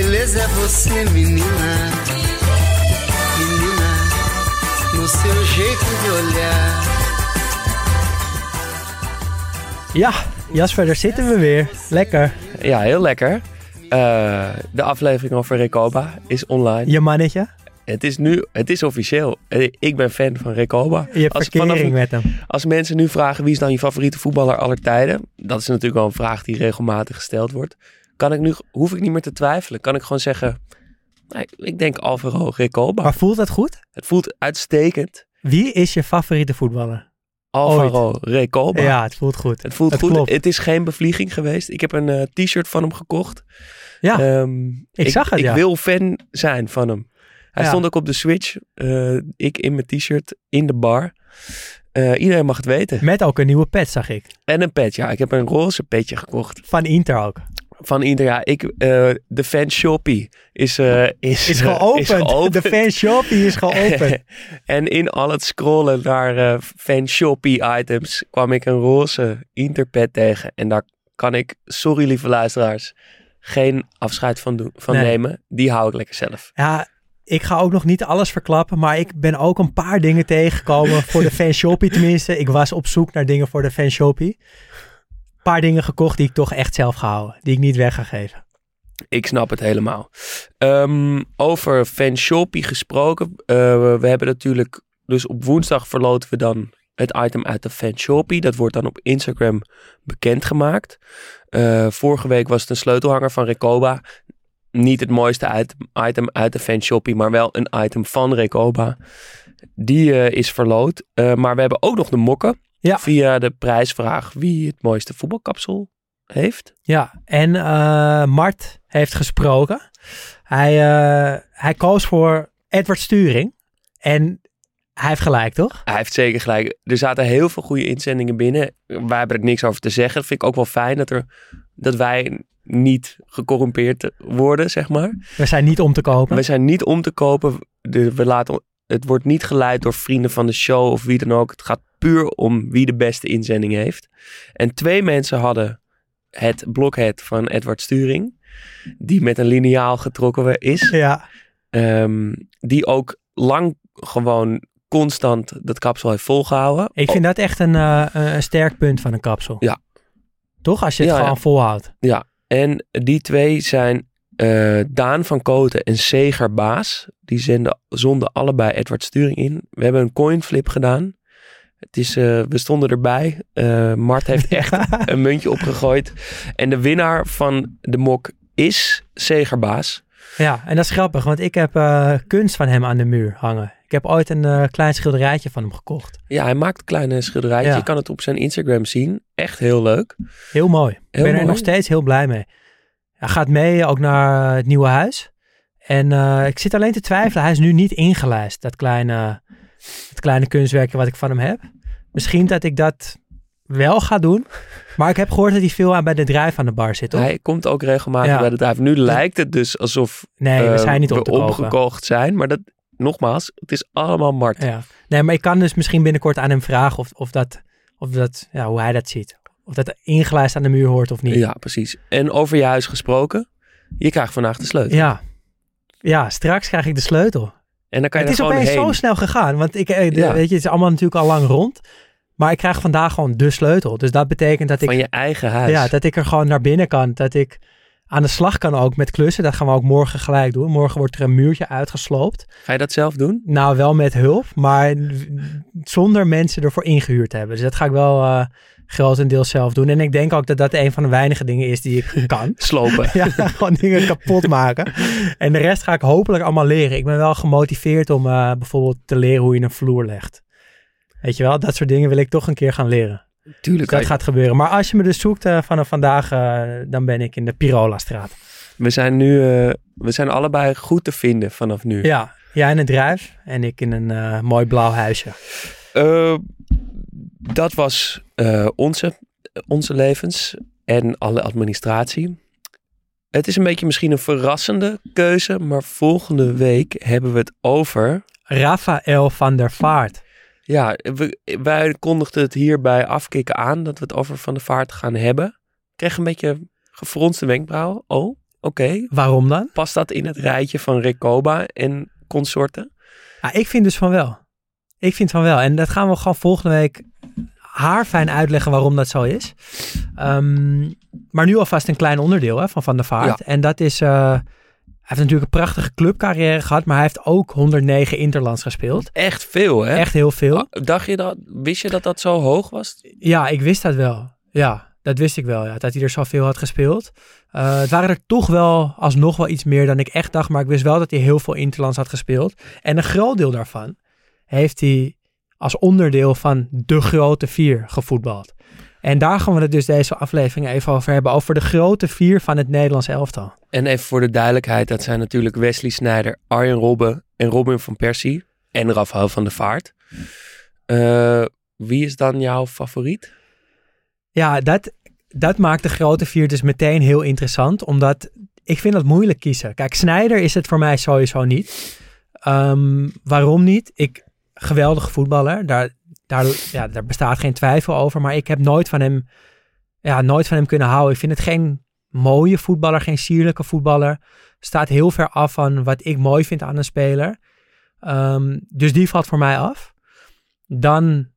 Beleza é você, menina. Menina, no seu jeito de olhar. Ja, Jasper, daar zitten we weer. Lekker. Ja, heel lekker. Eh, de aflevering over Recoba is online. Je mannetje. Het is nu, het is officieel. Eh, Ik ben fan van Recoba. Je hebt Als- verkering vanaf- met hem. Als mensen nu vragen wie is dan je favoriete voetballer aller tijden, dat is natuurlijk wel een vraag die regelmatig gesteld wordt. Kan ik nu, hoef ik niet meer te twijfelen. Kan ik gewoon zeggen, nee, ik denk Alvaro Recoba. Maar voelt dat goed? Het voelt uitstekend. Wie is je favoriete voetballer? Alvaro Recoba. Ja, het voelt goed. Het voelt Het goed. klopt. Het is geen bevlieging geweest. Ik heb een eh, t-shirt van hem gekocht. Ja, Ehm, ik zag het, Ik ja. wil fan zijn van hem. Hij Ja. stond ook op de switch. eh, ik in mijn t-shirt in de bar. Eh, iedereen mag het weten. met ook een nieuwe pet, zag ik. En een pet, ja. Ik heb een roze petje gekocht. Van Inter ook. Van ieder, ja. Ik, eh, de fan shoppie is, eh, is, Is eh, geopend. is geopend. De fanshop die is geopend. en in al het scrollen naar eh fan shoppie items kwam ik een roze Interpet tegen. En daar kan ik, sorry lieve luisteraars, geen afscheid van, doen, van Nee. nemen. Die hou ik lekker zelf. ja, ik ga ook nog niet alles verklappen, maar ik ben ook een paar dingen tegengekomen voor de fanshopie tenminste. Ik was op zoek naar dingen voor de fanshopie. Paar dingen gekocht die ik toch echt zelf ga houden. Die ik niet weg ga geven. Ik snap het helemaal. Ehm, over fan shoppie gesproken. eh, we hebben natuurlijk, dus op woensdag verloten we dan het item uit de fan shoppie. Dat wordt dan op Instagram bekendgemaakt. Eh, vorige week was het een sleutelhanger van Recoba. Niet het mooiste item, uit de fan shoppie, maar wel een item van Recoba. Die eh, is verloot. Maar we hebben ook nog de mokken. Ja. Via de prijsvraag wie het mooiste voetbalkapsel heeft. Ja, en eh, Mart heeft gesproken. Hij, eh, hij koos voor Edward Sturing. En hij heeft gelijk, toch? Hij heeft zeker gelijk. Er zaten heel veel goede inzendingen binnen. Wij hebben er niks over te zeggen. Dat vind ik ook wel fijn dat, er, dat wij niet gecorrumpeerd worden, zeg maar. We zijn niet om te kopen. We zijn niet om te kopen. We laten, het wordt niet geleid door vrienden van de show of wie dan ook. Het gaat puur om wie de beste inzending heeft. En twee mensen hadden het blokhead van Edward Sturing. Die met een liniaal getrokken is. Ja, Ehm, die ook lang gewoon constant dat kapsel heeft volgehouden. ik vind dat echt een, eh, een sterk punt van een kapsel. Ja. Toch? Als je het Ja, gewoon ja. volhoudt. En die twee zijn eh, Daan van Koten en Seger Baas. Die zenden, zonden allebei Edward Sturing in. We hebben een coinflip gedaan. Het is, eh, we stonden erbij. Eh, Mart heeft echt een muntje opgegooid. En de winnaar van de mok is Seger Baas. Ja, en dat is grappig, want ik heb eh, kunst van hem aan de muur hangen. Ik heb ooit een klein schilderijtje van hem gekocht. Ja, hij maakt kleine schilderijtjes. Ja. Je kan het op zijn Instagram zien. Echt heel leuk. Heel mooi. Ik ben er nog steeds heel blij mee. Hij gaat mee ook naar het nieuwe huis. En ik zit alleen te twijfelen. Hij is nu niet ingelijst, dat kleine, dat kleine kunstwerkje wat ik van hem heb. Misschien dat ik dat wel ga doen. Maar ik heb gehoord dat hij veel aan bij de drijf aan de bar zit, toch? Hij komt ook regelmatig Ja. bij de drijf. Nu lijkt het dus alsof nee, we zijn niet we op te kopen. omgekocht zijn. Maar dat, nogmaals, het is allemaal Mart. Ja. Nee, maar ik kan dus misschien binnenkort aan hem vragen of, of dat, of dat ja, hoe hij dat ziet. Of dat ingelijst aan de muur hoort of niet. Ja, precies. En over je huis gesproken. Je krijgt vandaag de sleutel. Ja, ja straks krijg ik de sleutel. En dan kan je Het is opeens heen. zo snel gegaan. Want ik, eh, de- Ja. weet je, het is allemaal natuurlijk al lang rond. Maar ik krijg vandaag gewoon de sleutel. Dus dat betekent dat ik, Van je eigen huis. ja, dat ik er gewoon naar binnen kan. Dat ik aan de slag kan ook met klussen. Dat gaan we ook morgen gelijk doen. Morgen wordt er een muurtje uitgesloopt. Ga je dat zelf doen? Nou, wel met hulp, maar zonder mensen ervoor ingehuurd te hebben. Dus dat ga ik wel eh grotendeels zelf doen. En ik denk ook dat dat een van de weinige dingen is die ik kan. Slopen. Ja, gewoon dingen kapot maken. En de rest ga ik hopelijk allemaal leren. Ik ben wel gemotiveerd om eh, bijvoorbeeld te leren hoe je een vloer legt. Weet je wel, dat soort dingen wil ik toch een keer gaan leren. Tuurlijk. Dus dat gaat gebeuren. Maar als je me dus zoekt eh, vanaf vandaag, eh, dan ben ik in de Pirola-straat. We zijn nu, we zijn allebei goed te vinden vanaf nu. Ja, jij in het druif en ik in een mooi blauw huisje. Dat was eh, onze, onze levens en alle administratie. Het is een beetje misschien een verrassende keuze, maar volgende week hebben we het over. Rafael van der Vaart. Ja, we, wij kondigden het hier bij afkicken aan dat we het over Van de Vaart gaan hebben. Ik kreeg een beetje gefronste wenkbrauwen. Oh, oké. Waarom dan? Past dat in het rijtje van Recoba en consorten? Ah, ik vind dus van wel. Ik vind van wel. En dat gaan we gewoon volgende week haarfijn uitleggen waarom dat zo is. Ehm, maar nu alvast een klein onderdeel hè, van Van der Vaart. En dat is... eh, hij heeft natuurlijk een prachtige clubcarrière gehad, maar hij heeft ook 109 interlands gespeeld. Echt veel, hè? Echt heel veel. Ah, Dacht je dat? Wist je dat dat zo hoog was? Ja, ik wist dat wel. Ja, dat wist ik wel. Ja, dat hij er zoveel had gespeeld. Eh, het waren er toch wel alsnog wel iets meer dan ik echt dacht. Maar ik wist wel dat hij heel veel interlands had gespeeld. En een groot deel daarvan heeft hij als onderdeel van de grote vier gevoetbald. En daar gaan we het dus deze aflevering even over hebben. Over de grote vier van het Nederlands elftal. En even voor de duidelijkheid, dat zijn natuurlijk Wesley Sneijder, Arjen Robben en Robin van Persie. En Rafael van der Vaart. Eh, wie is dan jouw favoriet? Ja, dat, dat maakt de grote vier dus meteen heel interessant. Omdat ik vind dat moeilijk kiezen. Kijk, Snijder is het voor mij sowieso niet. Ehm, waarom niet? Ik, geweldige voetballer. Daar, daar, ja, daar bestaat geen twijfel over. Maar ik heb nooit van hem, ja, nooit van hem kunnen houden. Ik vind het geen mooie voetballer, geen sierlijke voetballer. Staat heel ver af van wat ik mooi vind aan een speler. Ehm, dus die valt voor mij af. Dan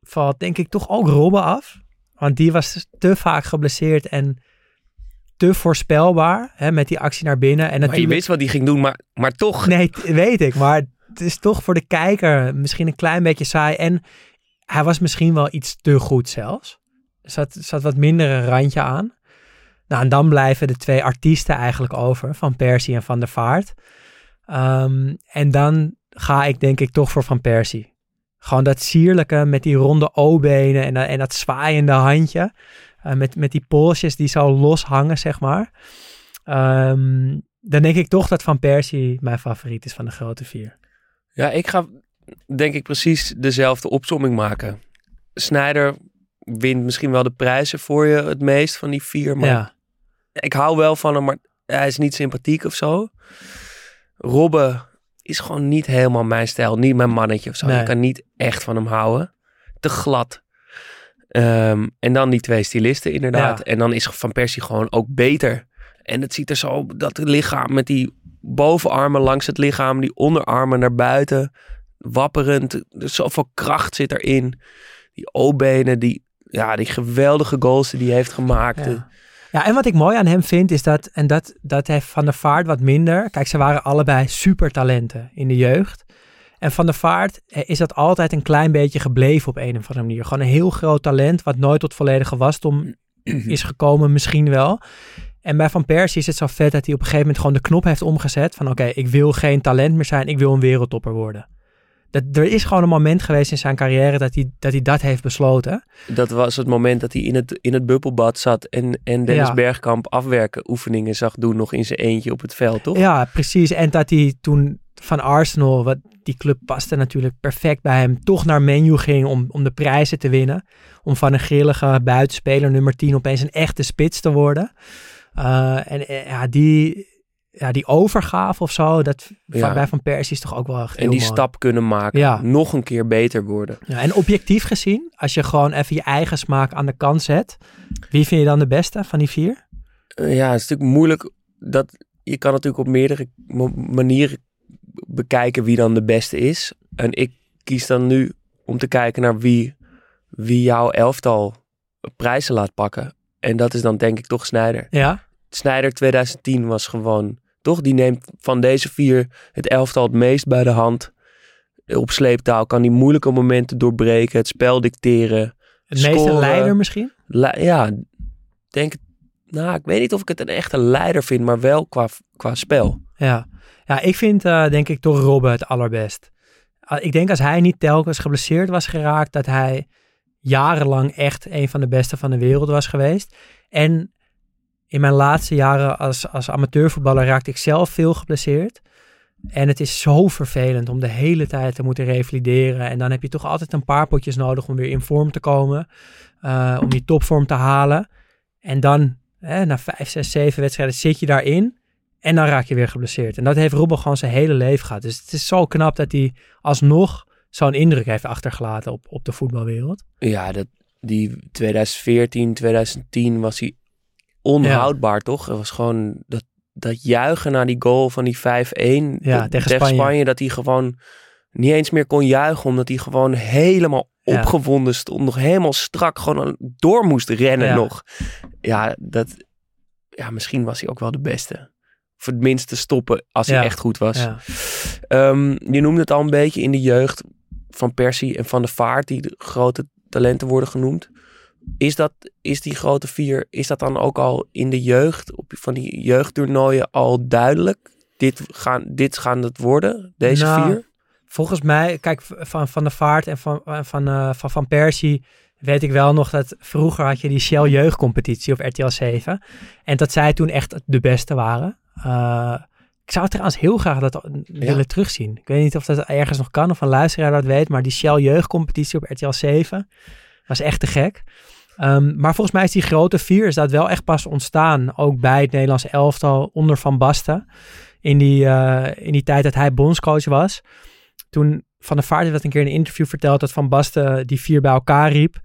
valt denk ik toch ook Robben af. Want die was te vaak geblesseerd en te voorspelbaar hè, met die actie naar binnen. En Maar je wist wat hij ging doen, maar, maar toch. Nee, weet ik. Maar is toch voor de kijker misschien een klein beetje saai. En hij was misschien wel iets te goed zelfs. Er zat, zat wat minder een randje aan. Nou, en dan blijven de twee artiesten eigenlijk over. Van Persie en Van der Vaart. Ehm, en dan ga ik denk ik toch voor Van Persie. Gewoon dat sierlijke met die ronde O-benen en, en dat zwaaiende handje. Eh, met, met die polsjes die zo los hangen, zeg maar. Ehm, dan denk ik toch dat Van Persie mijn favoriet is van de grote vier. Ja, ik ga denk ik precies dezelfde opsomming maken. Snijder wint misschien wel de prijzen voor je het meest van die vier. Maar Ja, ik hou wel van hem, maar hij is niet sympathiek of zo. Robben is gewoon niet helemaal mijn stijl. Niet mijn mannetje of zo. Nee. Ik kan niet echt van hem houden. Te glad. Ehm, en dan die twee stylisten inderdaad. Ja. En dan is Van Persie gewoon ook beter. En het ziet er zo, dat lichaam met die bovenarmen langs het lichaam, die onderarmen naar buiten, wapperend. Er zoveel kracht zit erin. Die O-benen, die, ja, die geweldige goals die hij heeft gemaakt. ja. ja, en wat ik mooi aan hem vind is dat, en dat, dat heeft Van der Vaart wat minder. Kijk, ze waren allebei supertalenten in de jeugd. En Van der Vaart eh, is dat altijd een klein beetje gebleven op een of andere manier. Gewoon een heel groot talent wat nooit tot volledige wasdom is gekomen, misschien wel. En bij Van Persie is het zo vet dat hij op een gegeven moment gewoon de knop heeft omgezet. Van oké, ik wil geen talent meer zijn, ik wil een wereldtopper worden. Dat, er is gewoon een moment geweest in zijn carrière dat hij dat, hij dat heeft besloten. Dat was het moment dat hij in het, in het bubbelbad zat en, en Dennis Ja. Bergkamp afwerken oefeningen zag doen nog in zijn eentje op het veld, toch? Ja, precies. En dat hij toen van Arsenal, wat die club paste natuurlijk perfect bij hem, toch naar menu ging om, om de prijzen te winnen. Om van een grillige buitenspeler nummer 10 opeens een echte spits te worden. Uh, en eh, ja, die, ja, die overgave of zo, dat Ja. van, bij Van Persie is toch ook wel echt en die mooi. stap kunnen maken, Ja. nog een keer beter worden. Ja, en objectief gezien, als je gewoon even je eigen smaak aan de kant zet, wie vind je dan de beste van die vier? Eh, ja, het is natuurlijk moeilijk. Dat, je kan natuurlijk op meerdere manieren bekijken wie dan de beste is. En ik kies dan nu om te kijken naar wie, wie jouw elftal prijzen laat pakken. En dat is dan denk ik toch Snijder. Ja, Snyder 2010 was gewoon, toch? Die neemt van deze vier het elftal het meest bij de hand. Op sleeptaal kan die moeilijke momenten doorbreken, het spel dicteren. Het meeste Scoren. leider misschien? Le- ja, denk het. Nou, ik weet niet of ik het een echte leider vind, maar wel qua, qua spel. Ja, ja ik vind eh, denk ik toch Robben het allerbest. Ah, ik denk als hij niet telkens geblesseerd was geraakt, dat hij jarenlang echt een van de beste van de wereld was geweest. En in mijn laatste jaren als, als amateurvoetballer raakte ik zelf veel geblesseerd. En het is zo vervelend om de hele tijd te moeten revalideren. En dan heb je toch altijd een paar potjes nodig om weer in vorm te komen. eh, om die topvorm te halen. En dan, hè, na vijf, zes, zeven wedstrijden, zit je daarin. En dan raak je weer geblesseerd. En dat heeft Robben gewoon zijn hele leven gehad. Dus het is zo knap dat hij alsnog zo'n indruk heeft achtergelaten op, op de voetbalwereld. Ja, dat, die 2014, 2010 was hij onhoudbaar, toch? Het was gewoon dat, dat juichen naar die goal van die 5-1 Ja, tegen Spanje. Dat hij gewoon niet eens meer kon juichen, omdat hij gewoon helemaal Ja. opgewonden stond. Nog helemaal strak, gewoon door moest rennen nog. Ja, dat, ja, misschien was hij ook wel de beste. Of het minste stoppen als hij echt goed was. Ja. Ehm, je noemde het al een beetje in de jeugd van Persie en van de Vaart, die de grote talenten worden genoemd. Is, dat, is die grote vier, is dat dan ook al in de jeugd, op van die jeugdtoernooien al duidelijk? Dit gaan, dit gaan het worden, deze Nou, vier? Volgens mij, kijk, van Van de Vaart en van Van, eh, van, van Persie weet ik wel nog dat vroeger had je die Shell jeugdcompetitie op RTL 7. En dat zij toen echt de beste waren. Eh, ik zou trouwens heel graag dat willen terugzien. Ik weet niet of dat ergens nog kan of een luisteraar dat weet, maar die Shell jeugdcompetitie op RTL 7 was echt te gek. Ehm, maar volgens mij is die grote vier is dat wel echt pas ontstaan, ook bij het Nederlandse elftal onder Van Basten. In die, eh, in die tijd dat hij bondscoach was. Toen Van der Vaart heeft dat een keer in een interview verteld dat Van Basten die vier bij elkaar riep.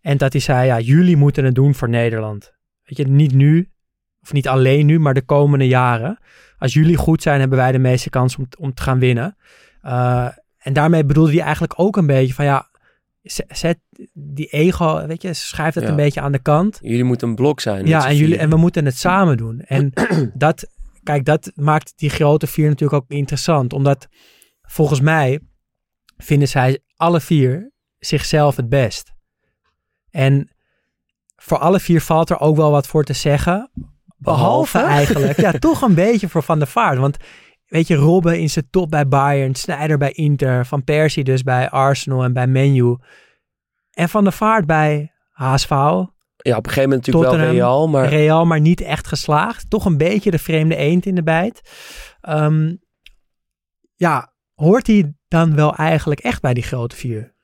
En dat hij zei, ja, jullie moeten het doen voor Nederland. Weet je, niet nu, of niet alleen nu, maar de komende jaren. Als jullie goed zijn, hebben wij de meeste kans om, om te gaan winnen. Uh, en daarmee bedoelde hij eigenlijk ook een beetje van, ja, zet die ego, weet je, schrijf dat Ja. een beetje aan de kant. Jullie moeten een blok zijn. Ja, en, jullie, en we moeten het samen doen. En dat, kijk, dat maakt die grote vier natuurlijk ook interessant. Omdat volgens mij vinden zij alle vier zichzelf het best. En voor alle vier valt er ook wel wat voor te zeggen. Behalve, Behalve? eigenlijk, ja, toch een beetje voor Van der Vaart. Want weet je, Robben in zijn top bij Bayern, Sneijder bij Inter, Van Persie dus bij Arsenal en bij Menu. En Van der Vaart bij HSV, Ja, op een gegeven moment natuurlijk wel Real, maar Real, maar niet echt geslaagd. Toch een beetje de vreemde eend in de bijt. Ehm, ja, hoort hij dan wel eigenlijk echt bij die grote vier?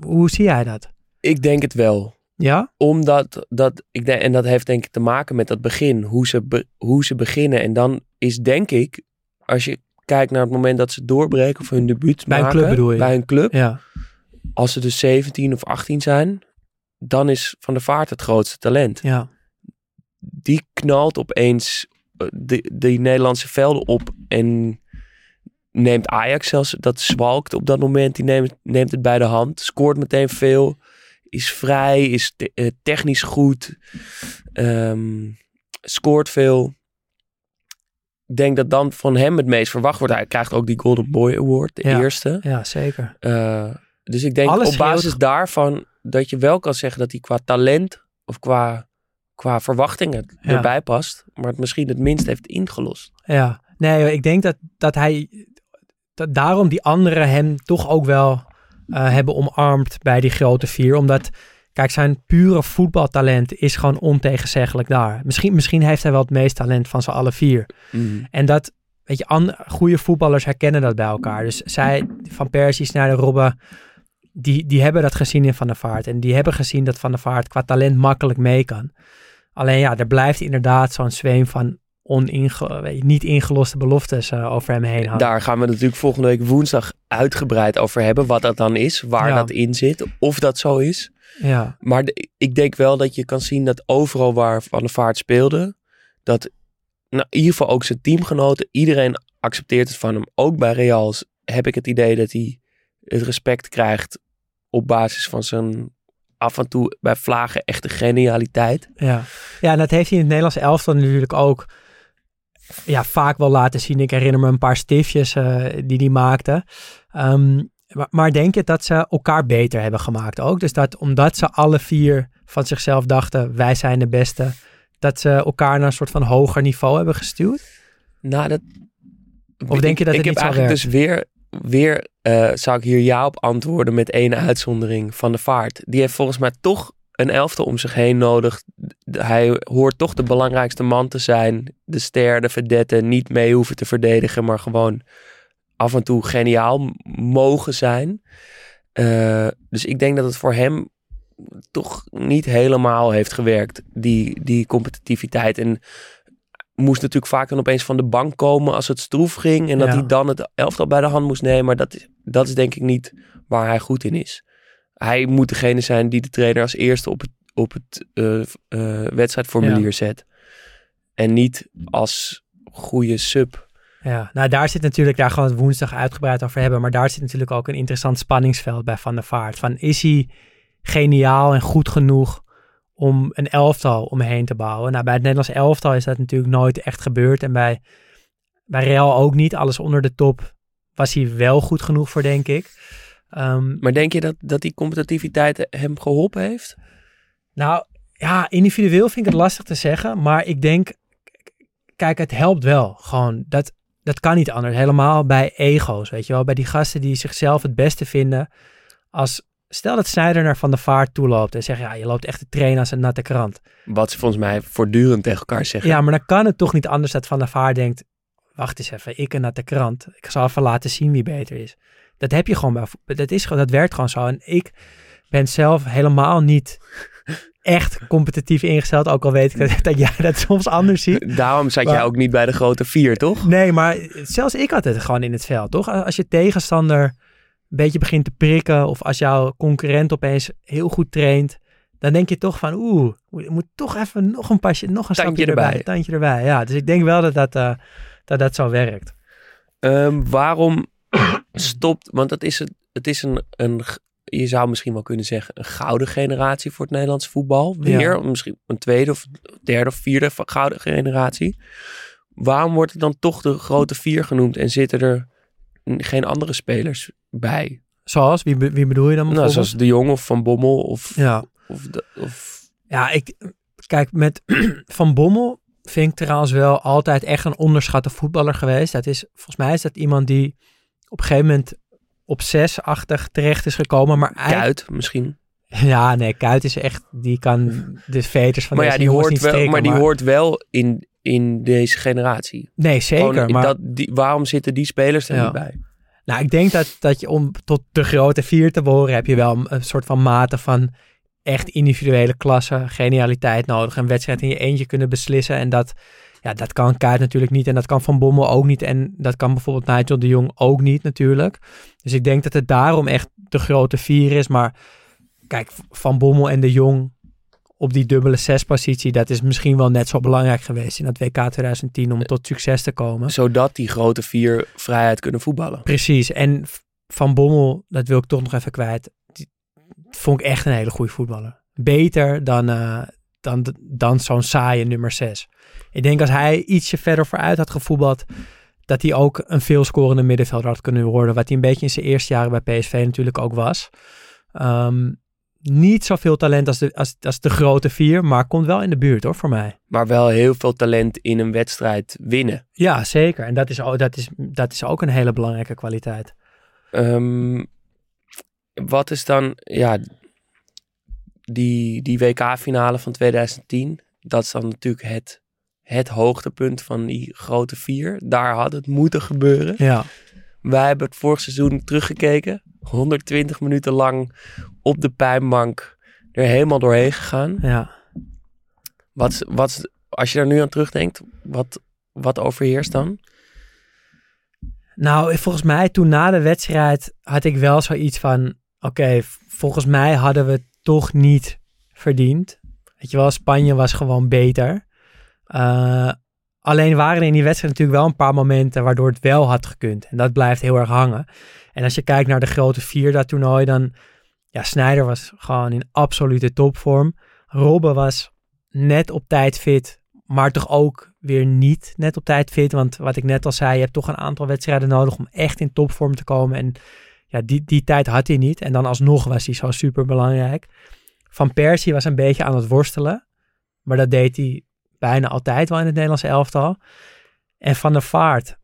Hoe zie jij dat? ik denk het wel. Ja? Omdat dat, ik denk, en dat heeft denk ik te maken met dat begin, hoe ze, be- hoe ze beginnen. En dan is denk ik, als je kijkt naar het moment dat ze doorbreken of hun debuut Bij een maken, club bedoel je? Bij een club, Ja. als ze dus 17 of 18 zijn, dan is Van der Vaart het grootste talent. Ja. Die knalt opeens eh, de, de Nederlandse velden op en neemt Ajax zelfs, dat zwalkt op dat moment, die neemt, neemt het bij de hand, scoort meteen veel, is vrij, is te- eh, technisch goed, ehm, scoort veel. Ik denk dat dan van hem het meest verwacht wordt. Hij krijgt ook die Golden Boy Award, de Ja. eerste. ja, zeker. Eh, dus ik denk Alles op basis daarvan dat je wel kan zeggen dat hij qua talent of qua, qua verwachtingen Ja. erbij past, maar het misschien het minst heeft ingelost. Ja. Nee, ik denk dat, dat hij... Dat daarom die anderen hem toch ook wel eh, hebben omarmd bij die grote vier. Omdat, kijk, zijn pure voetbaltalent is gewoon ontegenzeggelijk daar. Misschien, misschien heeft hij wel het meest talent van z'n alle vier. En dat, weet je, goede voetballers herkennen dat bij elkaar. Dus zij, Van Persie, Sneijder, Robben, die, die hebben dat gezien in Van der Vaart. En die hebben gezien dat Van der Vaart qua talent makkelijk mee kan. Alleen ja, er blijft inderdaad zo'n zweem van oninge, niet ingeloste beloftes eh, over hem heen hangen. Daar gaan we natuurlijk volgende week woensdag uitgebreid over hebben. Wat dat dan is, waar Ja. dat in zit, of dat zo is. Ja, Maar de- ik denk wel dat je kan zien dat overal waar Van der Vaart speelde, dat nou, in ieder geval ook zijn teamgenoten, iedereen accepteert het van hem. Ook bij Reals heb ik het idee dat hij het respect krijgt op basis van zijn af en toe bij Vlagen echte genialiteit. Ja. ja, en dat heeft hij in het Nederlands elftal natuurlijk ook ja, vaak wel laten zien. Ik herinner me een paar stiftjes eh, die hij maakte. Ehm, maar, maar denk je dat ze elkaar beter hebben gemaakt ook? Dus dat omdat ze alle vier van zichzelf dachten, wij zijn de beste, dat ze elkaar naar een soort van hoger niveau hebben gestuurd? Nou, dat... Of denk je dat ik het heb niet zo eigenlijk dus weer, weer eh, zou ik hier ja op antwoorden met één uitzondering van de vaart. Die heeft volgens mij toch een elftal om zich heen nodig. Hij hoort toch de belangrijkste man te zijn. De ster, de verdette, niet mee hoeven te verdedigen, maar gewoon af en toe geniaal mogen zijn. Eh, dus ik denk dat het voor hem toch niet helemaal heeft gewerkt, die, die competitiviteit. En moest natuurlijk vaak dan opeens van de bank komen als het stroef ging. En dat Ja. hij dan het elftal bij de hand moest nemen. Maar dat, is- dat is denk ik niet waar hij goed in is. Hij moet degene zijn die de trainer als eerste op het, op het eh, eh, wedstrijdformulier Ja. zet. En niet als goede sub. Ja, nou daar zit natuurlijk, daar gaan we het woensdag uitgebreid over hebben, maar daar zit natuurlijk ook een interessant spanningsveld bij Van der Vaart. Van is hij geniaal en goed genoeg om een elftal omheen te bouwen? Nou, bij het Nederlands elftal is dat natuurlijk nooit echt gebeurd en bij, bij Real ook niet. Alles onder de top was hij wel goed genoeg voor, denk ik. Ehm, Maar denk je dat, dat die competitiviteit hem geholpen heeft? Nou, ja, individueel vind ik het lastig te zeggen. Maar ik denk, kijk, het helpt wel. Gewoon, dat, dat kan niet anders. Helemaal bij ego's, weet je wel. Bij die gasten die zichzelf het beste vinden. Als, stel dat Snyder naar Van de Vaart toe loopt en zegt, ja, je loopt echt te trainen als een natte krant. Wat ze volgens mij voortdurend tegen elkaar zeggen. Ja, maar dan kan het toch niet anders dat Van der Vaart denkt, wacht eens even, ik een natte krant. Ik zal even laten zien wie beter is. Dat heb je gewoon dat is gewoon, dat werkt gewoon zo. En ik ben zelf helemaal niet echt competitief ingesteld, ook al weet ik dat, dat jij dat soms anders ziet. Daarom zat jij ook niet bij de grote vier, toch? Nee, maar zelfs ik had het gewoon in het veld, toch? Als je tegenstander een beetje begint te prikken of als jouw concurrent opeens heel goed traint, dan denk je toch van, oeh, je moet toch even nog een pasje, nog een Tandje stapje erbij, erbij. tandje erbij. Ja, dus ik denk wel dat dat, eh, dat, dat zo werkt. Ehm, waarom stopt, want het is, een, het is een, een, je zou misschien wel kunnen zeggen, een gouden generatie voor het Nederlands voetbal. Weer, misschien een tweede of derde of vierde van gouden generatie. Waarom wordt het dan toch de grote vier genoemd en zitten er geen andere spelers bij? Zoals, wie, wie bedoel je dan Nou, zoals De Jong of Van Bommel of... Ja, of, de- of ja ik, kijk, met Van Bommel vind ik trouwens wel altijd echt een onderschatte voetballer geweest. Dat is, volgens mij is dat iemand die op een gegeven moment op zes-achtig terecht is gekomen, maar Kuit misschien. Ja, nee, Kuit is echt, die kan de veters van maar ja, die hoort niet wel, maar die hoort wel in, in deze generatie. Nee, zeker. Gewoon, maar dat, die, waarom zitten die spelers er Ja. niet bij? nou, ik denk dat, dat je om tot de grote vier te behoren, heb je wel een, een soort van mate van echt individuele klasse, genialiteit nodig. Een wedstrijd in je eentje kunnen beslissen. En dat, ja, dat kan Kuit natuurlijk niet. En dat kan Van Bommel ook niet. En dat kan bijvoorbeeld Nigel de Jong ook niet natuurlijk. Dus ik denk dat het daarom echt de grote vier is. Maar kijk, Van Bommel en de Jong op die dubbele zespositie, dat is misschien wel net zo belangrijk geweest in het WK 2010 om tot succes te komen. Zodat die grote vier vrijheid kunnen voetballen. Precies. En Van Bommel, dat wil ik toch nog even kwijt. Die vond ik echt een hele goede voetballer. Beter dan, eh, dan, dan zo'n saaie nummer 6. Ik denk als hij ietsje verder vooruit had gevoetbald, dat hij ook een veelscorende middenvelder had kunnen worden. Wat hij een beetje in zijn eerste jaren bij PSV natuurlijk ook was. Ehm, niet zoveel talent als de, als, als de grote vier, maar komt wel in de buurt hoor, voor mij. Maar wel heel veel talent in een wedstrijd winnen. Ja, zeker. En dat is, ook- dat is, dat is ook een hele belangrijke kwaliteit. Ehm, wat is dan, ja, die, die WK-finale van 2010. Dat is dan natuurlijk het, het hoogtepunt van die grote vier. Daar had het moeten gebeuren. Ja. Wij hebben het vorig seizoen teruggekeken. 120 minuten lang op de pijnbank er helemaal doorheen gegaan. Ja. Wat, wat, als je daar nu aan terugdenkt, wat, wat overheerst dan? Nou, volgens mij toen na de wedstrijd had ik wel zoiets van... Oké, volgens mij hadden we het toch niet verdiend. Weet je wel, Spanje was gewoon beter. Eh, alleen waren er in die wedstrijd natuurlijk wel een paar momenten waardoor het wel had gekund. En dat blijft heel erg hangen. En als je kijkt naar de grote vier dat toernooi, dan ja, Snijder was gewoon in absolute topvorm. Robben was net op tijd fit, maar toch ook weer niet net op tijd fit. Want wat ik net al zei, je hebt toch een aantal wedstrijden nodig om echt in topvorm te komen. En ja, die, die tijd had hij niet. En dan alsnog was hij zo super belangrijk. Van Persie was een beetje aan het worstelen. Maar dat deed hij bijna altijd wel in het Nederlandse elftal. En Van der Vaart.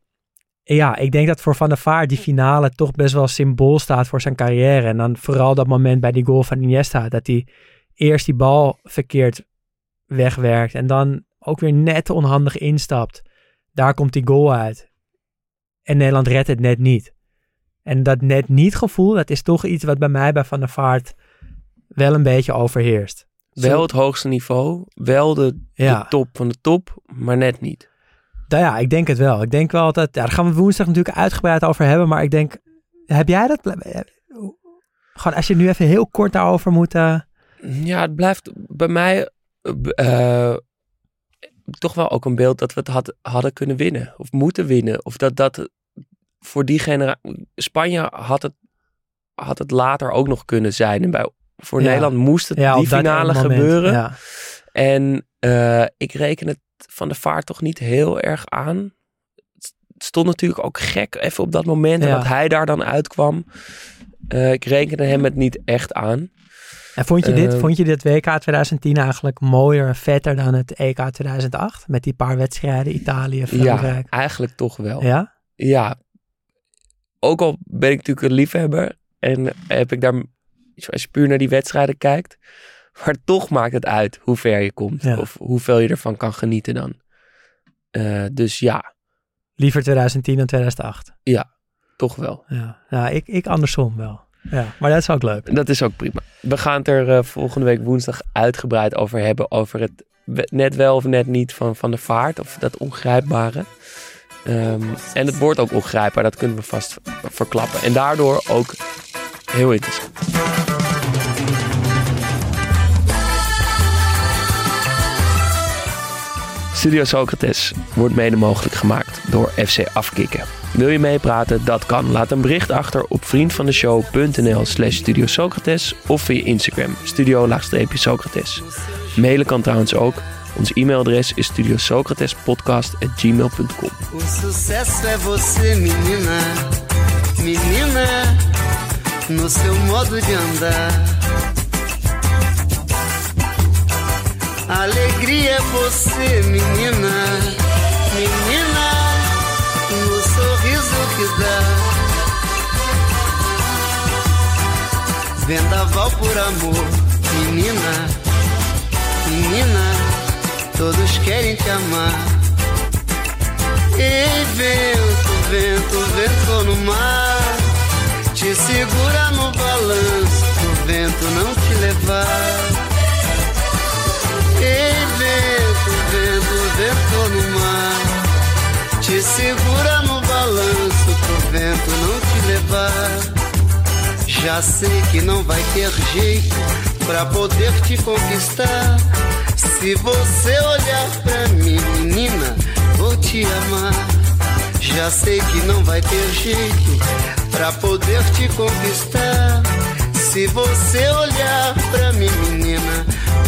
Ja, ik denk dat voor Van der Vaart die finale toch best wel symbool staat voor zijn carrière. En dan vooral dat moment bij die goal van Iniesta. Dat hij eerst die bal verkeerd wegwerkt. En dan ook weer net onhandig instapt. Daar komt die goal uit. En Nederland redt het net niet. En dat net niet gevoel, dat is toch iets wat bij mij bij Van der Vaart wel een beetje overheerst. Wel het hoogste niveau, wel de, top van de top, maar net niet. Nou ja, ik denk het wel. Ik denk wel dat, ja, daar gaan we woensdag natuurlijk uitgebreid over hebben. Maar ik denk, heb jij dat? eh, Gewoon als je nu even heel kort daarover moet... eh, Ja, het blijft bij mij eh, toch wel ook een beeld dat we het had, hadden kunnen winnen. Of moeten winnen. Of dat dat voor die generatie... Spanje had het, had het later ook nog kunnen zijn. En bij, voor Ja. Nederland moest het ja, die finale gebeuren. Ja. En eh, ik reken het van de vaart toch niet heel erg aan. Het stond natuurlijk ook gek even op dat moment. En Ja. dat hij daar dan uitkwam. Eh, ik rekende hem het niet echt aan. En vond je, dit, Eh, vond je dit WK 2010 eigenlijk mooier en vetter dan het EK 2008? Met die paar wedstrijden, Italië, Ja, Frankrijk. eigenlijk toch wel. Ja? Ja. Ook al ben ik natuurlijk een liefhebber. En heb ik daar, als je puur naar die wedstrijden kijkt. Maar toch maakt het uit hoe ver je komt. Ja. Of hoeveel je ervan kan genieten dan. Eh, dus ja, Liever 2010 dan 2008. toch wel. Ja, ja ik, ik andersom wel. Ja, maar dat is ook leuk. Dat is ook prima. We gaan het er eh, volgende week woensdag uitgebreid over hebben. Over het net wel of net niet van, van de vaart. Of dat ongrijpbare. Ehm, en het wordt ook ongrijpbaar. Dat kunnen we vast verklappen. En daardoor ook heel interessant. Studio Socrates wordt mede mogelijk gemaakt door FC Afkikken. Wil je meepraten? Dat kan. Laat een bericht achter op vriendvandeshow.nl slash Studio Socrates of via Instagram studio-socrates. Mailen kan trouwens ook. Ons e-mailadres is studiosocratespodcast.gmail.com menina, no. Alegria é você, menina, menina, no sorriso que dá. Vendaval por amor, menina, menina, todos querem te amar. Ei, vento, vento, vento no mar, te segura no balanço, pro vento não te levar. Ei, vento, vento, vento no mar, te segura no balanço, pro vento não te levar. Já sei que não vai ter jeito pra poder te conquistar. Se você olhar pra mim, menina, vou te amar. Já sei que não vai ter jeito pra poder te conquistar. Se você olhar pra mim, menina,